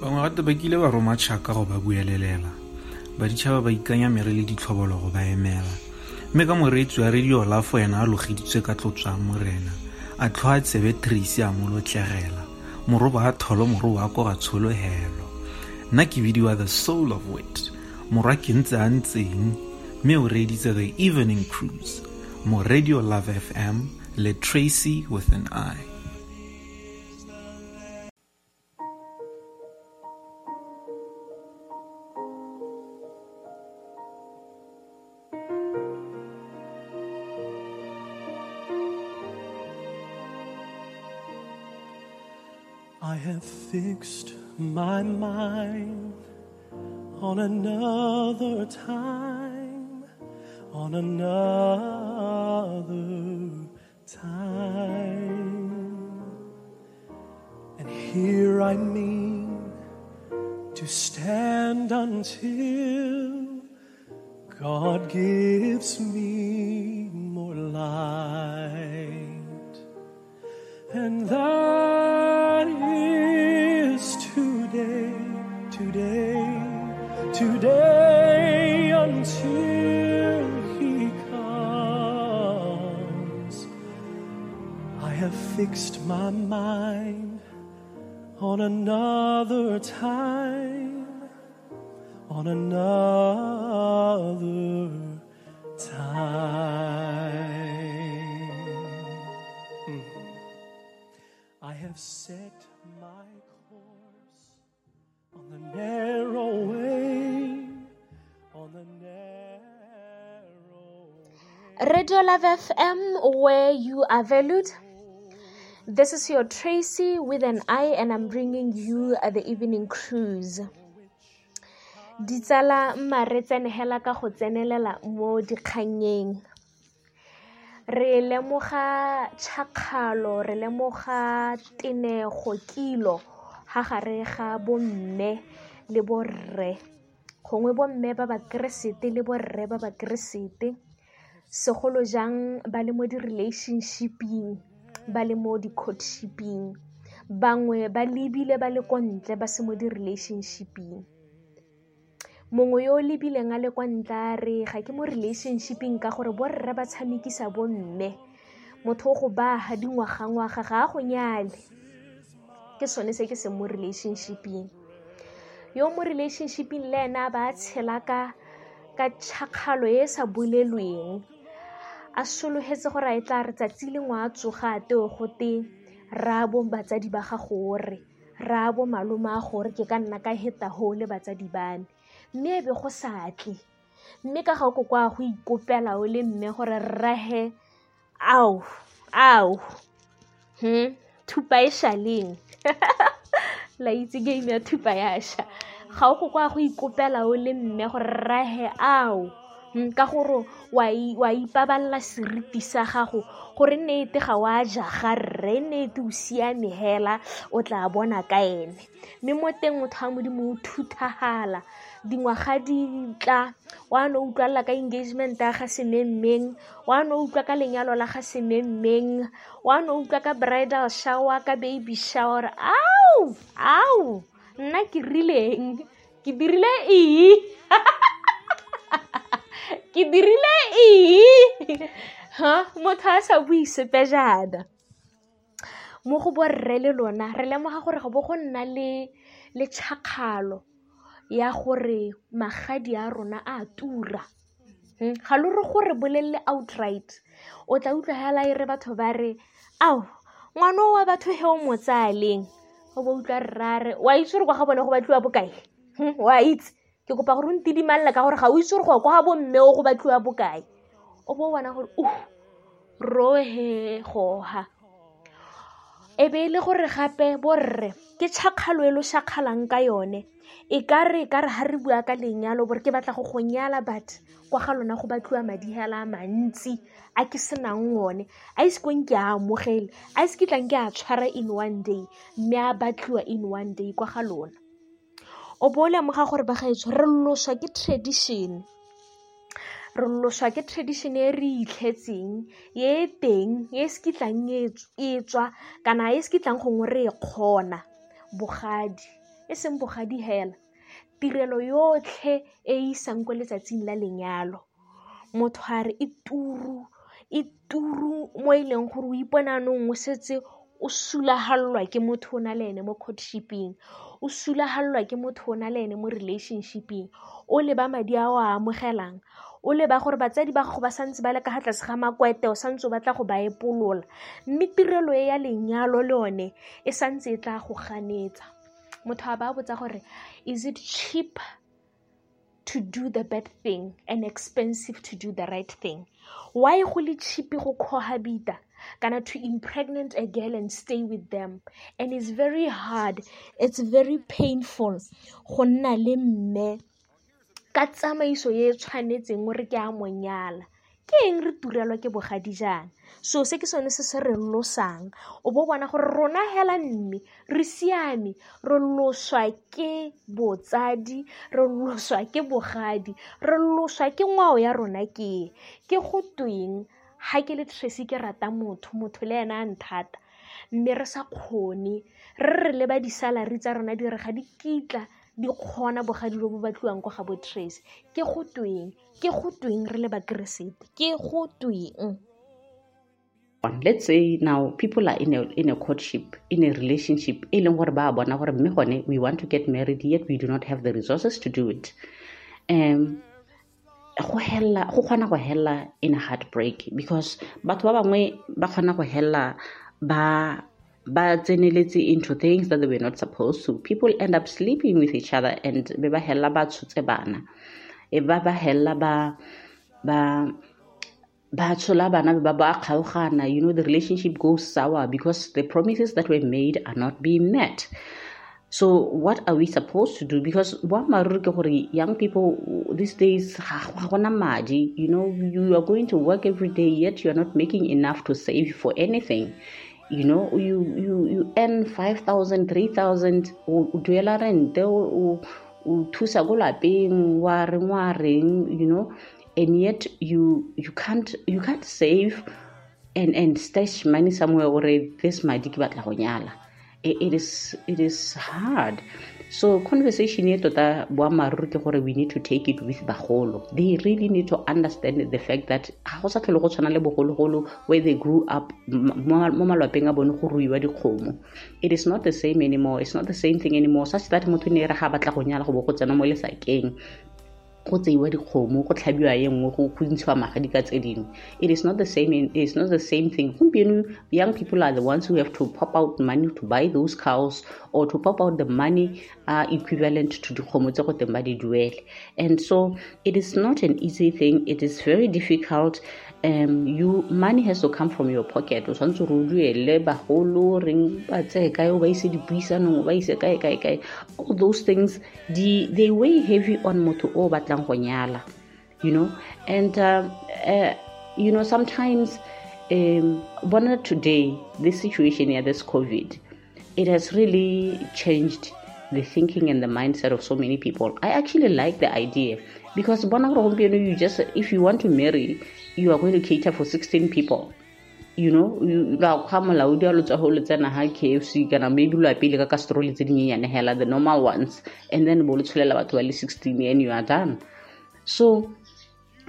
bangwe gate ba kile ba roma tšhaka go ba buelelela. Baditšhaba ba ikanya mere le ditlhobolo go ba emela. Mme ka moreetsi wa radio lafo ena a logeditswe ka tlotswang morena a tlhoa tsebe tracy a molotlegela moroba a tholo moroba a koga tsholohelo nna ke bidiwa the soul of wit. Morwa ke ntse a ntseng mme o reeditse the evening cruise. Mo radio love fm le tracy with an eye fixed my mind on another time, on another time. And here I mean to stand until God gives me more light. And that have fixed my mind on another time, on another time. Hmm. I have set my course on the narrow way, on the narrow way. Radio Love FM, where you are valued. This is your Tracy with an eye, and I'm bringing you uh, the evening cruise. Ditsala mma re tsenegela ka go tsenelela mo dikganyeng. Re lemoga tšhakgalo, re lemoga tenego, kilo, ga gare ga bomme le borre. Gongwe bomme ba ba keresete le borre ba ba keresete. segolo jang ba le mo di-relationshiping ba le mo di-courtshiping. Bangwe ba lebile ba le ko ntle ba se mo di-relationshiping. Mongwe yo o lebileng a le kwa ntle a re ga ke mo relationshiping ka gore borre ba tshamekisa bomme motho o go baga dingwaga-ngwaga ga a go nyale. Ke sone se ke se mo relationshiping. Yo mo relationshiping le ena ba tshela ka ka tšhakgalo e e sa bolelweng a sologetse gore a e tla re tsatsi lengwe a tsoga a teo gote ra bo batsadi ba gago gore ra bo malome a gore ke ka nna ka heta ho le batsadi bane. Mme e be go satle mme ka ga ko kwa go ikopela o le mme gore rrahe ao ao hmm? thupa e shaleng la itse game ya thupa ya sha. Ga o go kwa go ikopela o le mme gore rrahe ao ka gore wa ipabalela seriti sa gago gore nnete ga wa jaga rre nnete o siame hela o tla bona ka ene. Mme mo teng motho wa modimo o thuthagala dingwaga di tla wa no utlwalela ka engagement ya ga sememmeng wa no utlwa ka lenyalo la ga sememmeng wa no utlwa ka bridal shower ka baby shower. Au! Au! Nna ke rileng ke dirile eng ke dirile eng? Ha motho a sa bue sepe jana mo go borre le lona re lemoga gore go bo go nna le le tšhakgalo ya gore magadi a rona a tura. Ga lo re gore bolelele outright o tla utlwa hela e re batho ba re ao ngwana wa batho he o mo tsaleng o bo utlwa rrare wa itse gore kwa ga bone go batliwa bokae? Wa itse ke kopa gore o ntidimalla ka gore ga o itse gore go kwa ga bommeo go batliwa bokae. O bo bona gore o rohe goga e be e le gore gape borre ke tšhakgalo e lo šakgalang ka yone. E ka re ka re ga re bua ka lenyalo bore ke batla go go nyala but kwa ga lona go batliwa madi hela a mantsi a ke senang one. A ise kong ke a amogele a ise ke tlang ke a tshwara in one day mme a batliwa in one day kwa ga lona o bo o lemoga gore bagaetsho re loswa ke tradition. Re loswa ke tradition e re itlhetseng ye e teng ye e se kitlang e tswa kana e se kitlang gongwe re e kgona. Bogadi e seng bogadi hela tirelo yotlhe e e isang ko letsatsing la lenyalo. Motho a re e turu e turu mo e leng gore o iponanong o setse o sulagallwa ke motho o na le ene mo courtshiping o sulagallwa ke motho o na le ene mo relationshiping o leba madi a o a amogelang o leba gore batsadi ba gago ba santse ba le ka ga tlase ga makwete o santse o batla go ba epolola mme tirelo e ya lenyalo le one e santse e tla go ganetsa. Motho a ba botsa gore is it cheap to do the bad thing and expensive to do the right thing? Why go le cheap go cohabita kana to impregnate a girl and stay with them. And it's very hard. It's very painful. Go nna le mme. Ka tsamaiso e e tshwanetseng o re ke a monyala ke eng re turelwa ke bogadi jaana? So se ke sone se se re losang. O bo bona gore rona hela mme re siame. Re loswa ke botsadi re loswa ke bogadi re loswa ke ngwao ya rona ke. Ke go tweng ga ke le tracy ke rata motho motho le ena a nthata. Mme re sa kgone re re le ba tsa rona ga di kitla di kgona bo kwa ga bo tracy ke go tweng? Ke go tweng re le bakeresete ke go tweng? Let's say now people are in a in a courtship in a relationship e leng gore ba bona gore mme gone we want to get married yet we do not have the resources to do it. Um go hella go kgona go hella in a heartbreak because batho ba bangwe ba kgona go hella ba ba tseneletse into things that they were not supposed to. People end up sleeping with each other and be ba hella ba tshotse bana. E ba ba hella ba ba ba tshola bana ba ba kgaogana. You know the relationship goes sour because the promises that were made are not being met so what are we supposed to do? Because boammaaruri ke gore young people these days ga gona madi you know you are going to work every day yet you are not making enough to save for anything. You know you you you earn 5000 3000 o duela rente o thusa go lapeng wa reng wa reng you know and yet you you can't you can't save and and stash money somewhere or this madi ke batla go nyala it is it is hard. So conversation e tota boammaaruri ke gore we need to take it with bagolo. They really need to understand the fact that ga go sa tlhole go tshwana le bogologolo where they grew up mo malwapeng a bone go ruiwa dikgomo. It is not the same anymore. It's not the same thing anymore. Such that motho ne e re ga batla go nyala go bo go tsena mo lesakeng go tseiwa dikgomo go tlhabiwa ye nngwe go ntshiwa magadi ka tse dingwe. It is not the same it's not the same thing. Gompieno young people are the ones who have to pop out money to buy those cows or to pop out the money uh, equivalent to dikgomo tse go teng ba di duele. And so it is not an easy thing. It is very difficult um you money has to come from your pocket. O tshwanetse re o duele bagolo reng ba tseye kae o ba ise dipuisanong o ba ise kae kae kae. All those things di, they weigh heavy on motho o batlang go nyala you know? And uh, uh, you know sometimes um bona today this situation yeah this covid it has really changed the thinking and the mindset of so many people. I actually like the idea because you just if you want to marry you are going to cater for 16 people. You know you kgwa molaodi a lotswa go le tsena ga kfc kana maybe tse dinyenyane hela the normal ones and then bo le tsholela batho ba le 16 and you are done. So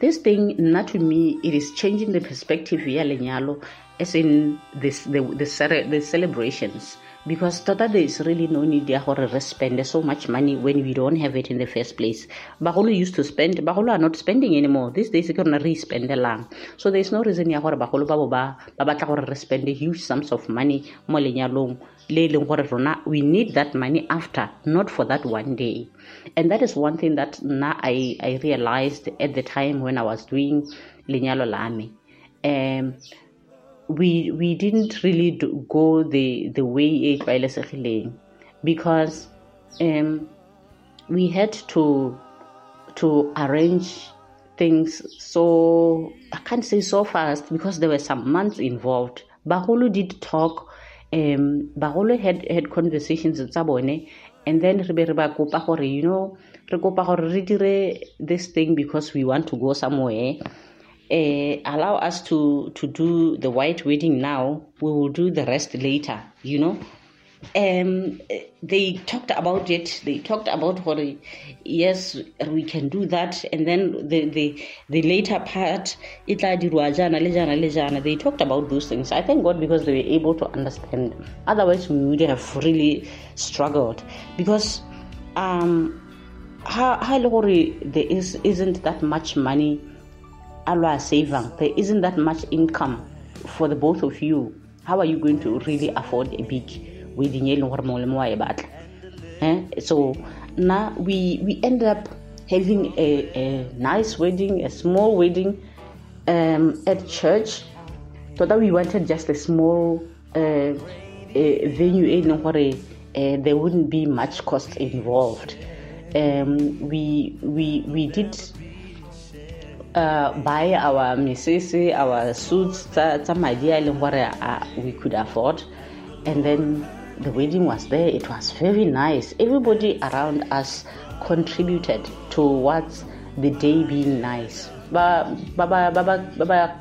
this thing nna to me it is changing the perspective ya lenyalo as in this the, the, the celebrations because tota there is really no need ya gore re spend so much money when we don't have it in the first place. Bagolo used to spend bagolo are not spending anymore. These days ke rona re ispendelang so there is no reason ya gore bagolo ba bo ba ba batla gore re spend huge sums of money mo lenyalong le e leng gore rona we need that money after not for that one day. And that is one thing that na I, I realized at the time when I was doing lenyalo la me. Um, we we didn't really do, go the the way e tlwaelesegileng because um, we had to to arrange things so I can't say so fast because there were some months involved. Baholo did talk. Um, Baholo had had conversations with Sabone, and then re be re ba kopa gore you know this thing because we want to go somewhere uh, allow us to to do the white wedding now we will do the rest later you know um, they talked about it. They talked about what, yes, we can do that. And then the the, the later part. They talked about those things. I thank God because they were able to understand. Otherwise, we would have really struggled because um, how how there is isn't that much money. Allah saving. There isn't that much income for the both of you. How are you going to really afford a big wedding eh? so now we we end up having a, a nice wedding a small wedding um, at church So that we wanted just a small uh, a venue e leng uh, there wouldn't be much cost involved um, we we we did uh, buy our mesese our suits tsa madi a leng gore uh, we could afford and then the wedding was there. It was very nice. Everybody around us contributed towards the day being nice. Ba ba ba ba ba ba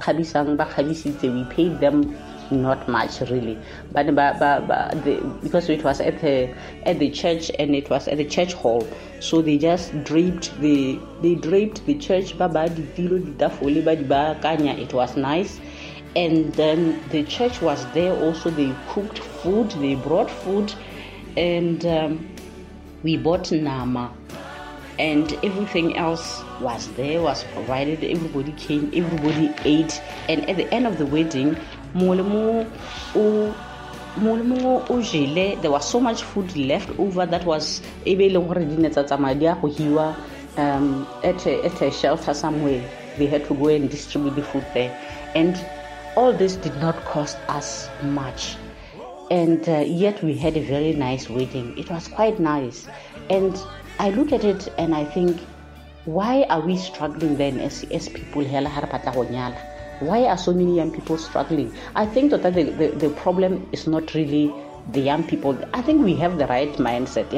we paid them not much really. But, but, but, but the, because it was at the at the church and it was at the church hall. So they just draped the they draped the church it was nice. And then the church was there also. They cooked food. They brought food. And um, we bought nama. And everything else was there was provided. Everybody came everybody ate. And at the end of the wedding there was so much food left over that was um, at, a, at a shelter somewhere. They had to go and distribute the food there. And all this did not cost us much. And uh, yet we had a very nice wedding. It was quite nice. And i look at it and i think why are we struggling then as, as people why are so many young people struggling i think that the, the, the problem is not really the young people, I think we have the right mindset.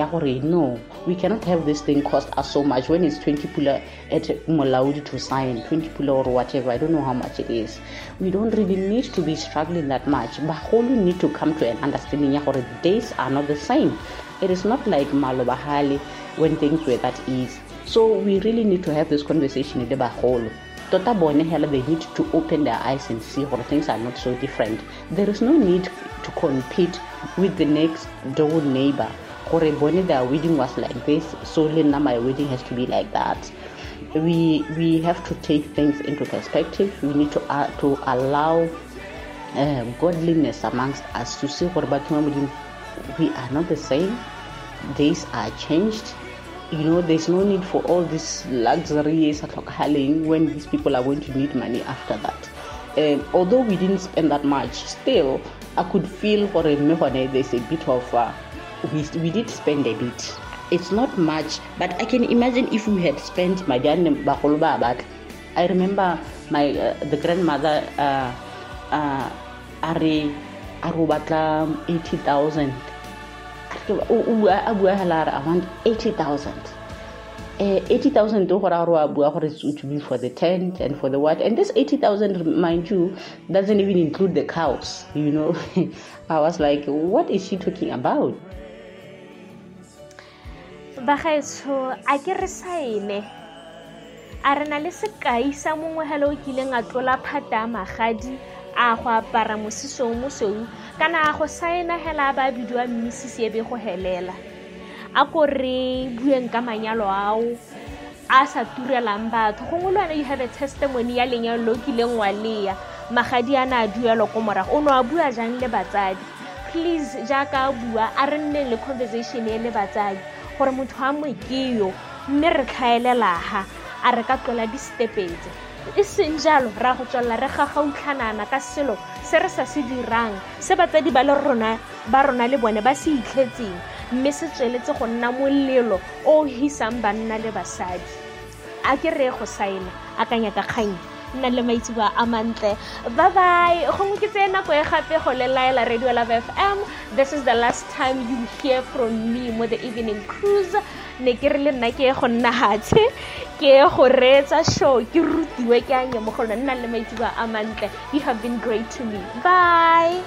No, we cannot have this thing cost us so much when it's 20 pula at Molaudi to sign, 20 pula or whatever. I don't know how much it is. We don't really need to be struggling that much. But we need to come to an understanding the days are not the same. It is not like Malobahali when things were that easy. So we really need to have this conversation in the Baholo tota bone hela they need to open their eyes and see what things are not so different. There is no need to compete with the next door neighbor. Gore bone their wedding was like this so now my wedding has to be like that. We we have to take things into perspective. We need to uh, to allow uh, godliness amongst us to see what we are not the same. Days are changed you know there's no need for all this luxury when these people are going to need money after that. Um, although we didn't spend that much still i could feel for a there's a bit of uh, we, we did spend a bit. It's not much but i can imagine if we had spent my but i remember my uh, the grandmother uh, uh, are 80000 a bua hela re around 80000 uh, 80,000 to to be for the tent and for the what and this 80,000 mind you doesn't even include the cows you know. I was like what is she talking about? Bagaetsho a ke re saene a re na le sekai sa mongwe hela o kileng a tlola phata magadi a go apara mosesong mosweu kana a go saena ba bidiwa mmisisi e be go helela. A ko bueng ka manyalo ao a sa turelang batho. Gongwe le wena you have a testimony ya lenyalo le o kileng wa leya. Magadi a ne a duelwa ko morago. O ne wa bua jang le batsadi? Please jaaka a bua a re nne le conversation e le batsadi. Gore motho a mokeo mme re tlhaelelaga a re ka tlola di-stepetse e seng jalo ra go tswelela re gagautlhanana ka selo se re sa se dirang se batsadi ba rona ba rona le bone ba se itlhetseng mme se tsweletse go nna molelo o o hisang banna le basadi. A ke reye go saena a kanya ka kgang nna le maitseboa a mantle. Bye bye gongwe ke tseye nako e gape go le laela radio love fm this is the last time you hear from me mo the evening cruise ne ke re le nna ke go nna ke go reetsa show ke rutiwe ke nna le a mantle. You have been great to me. Bye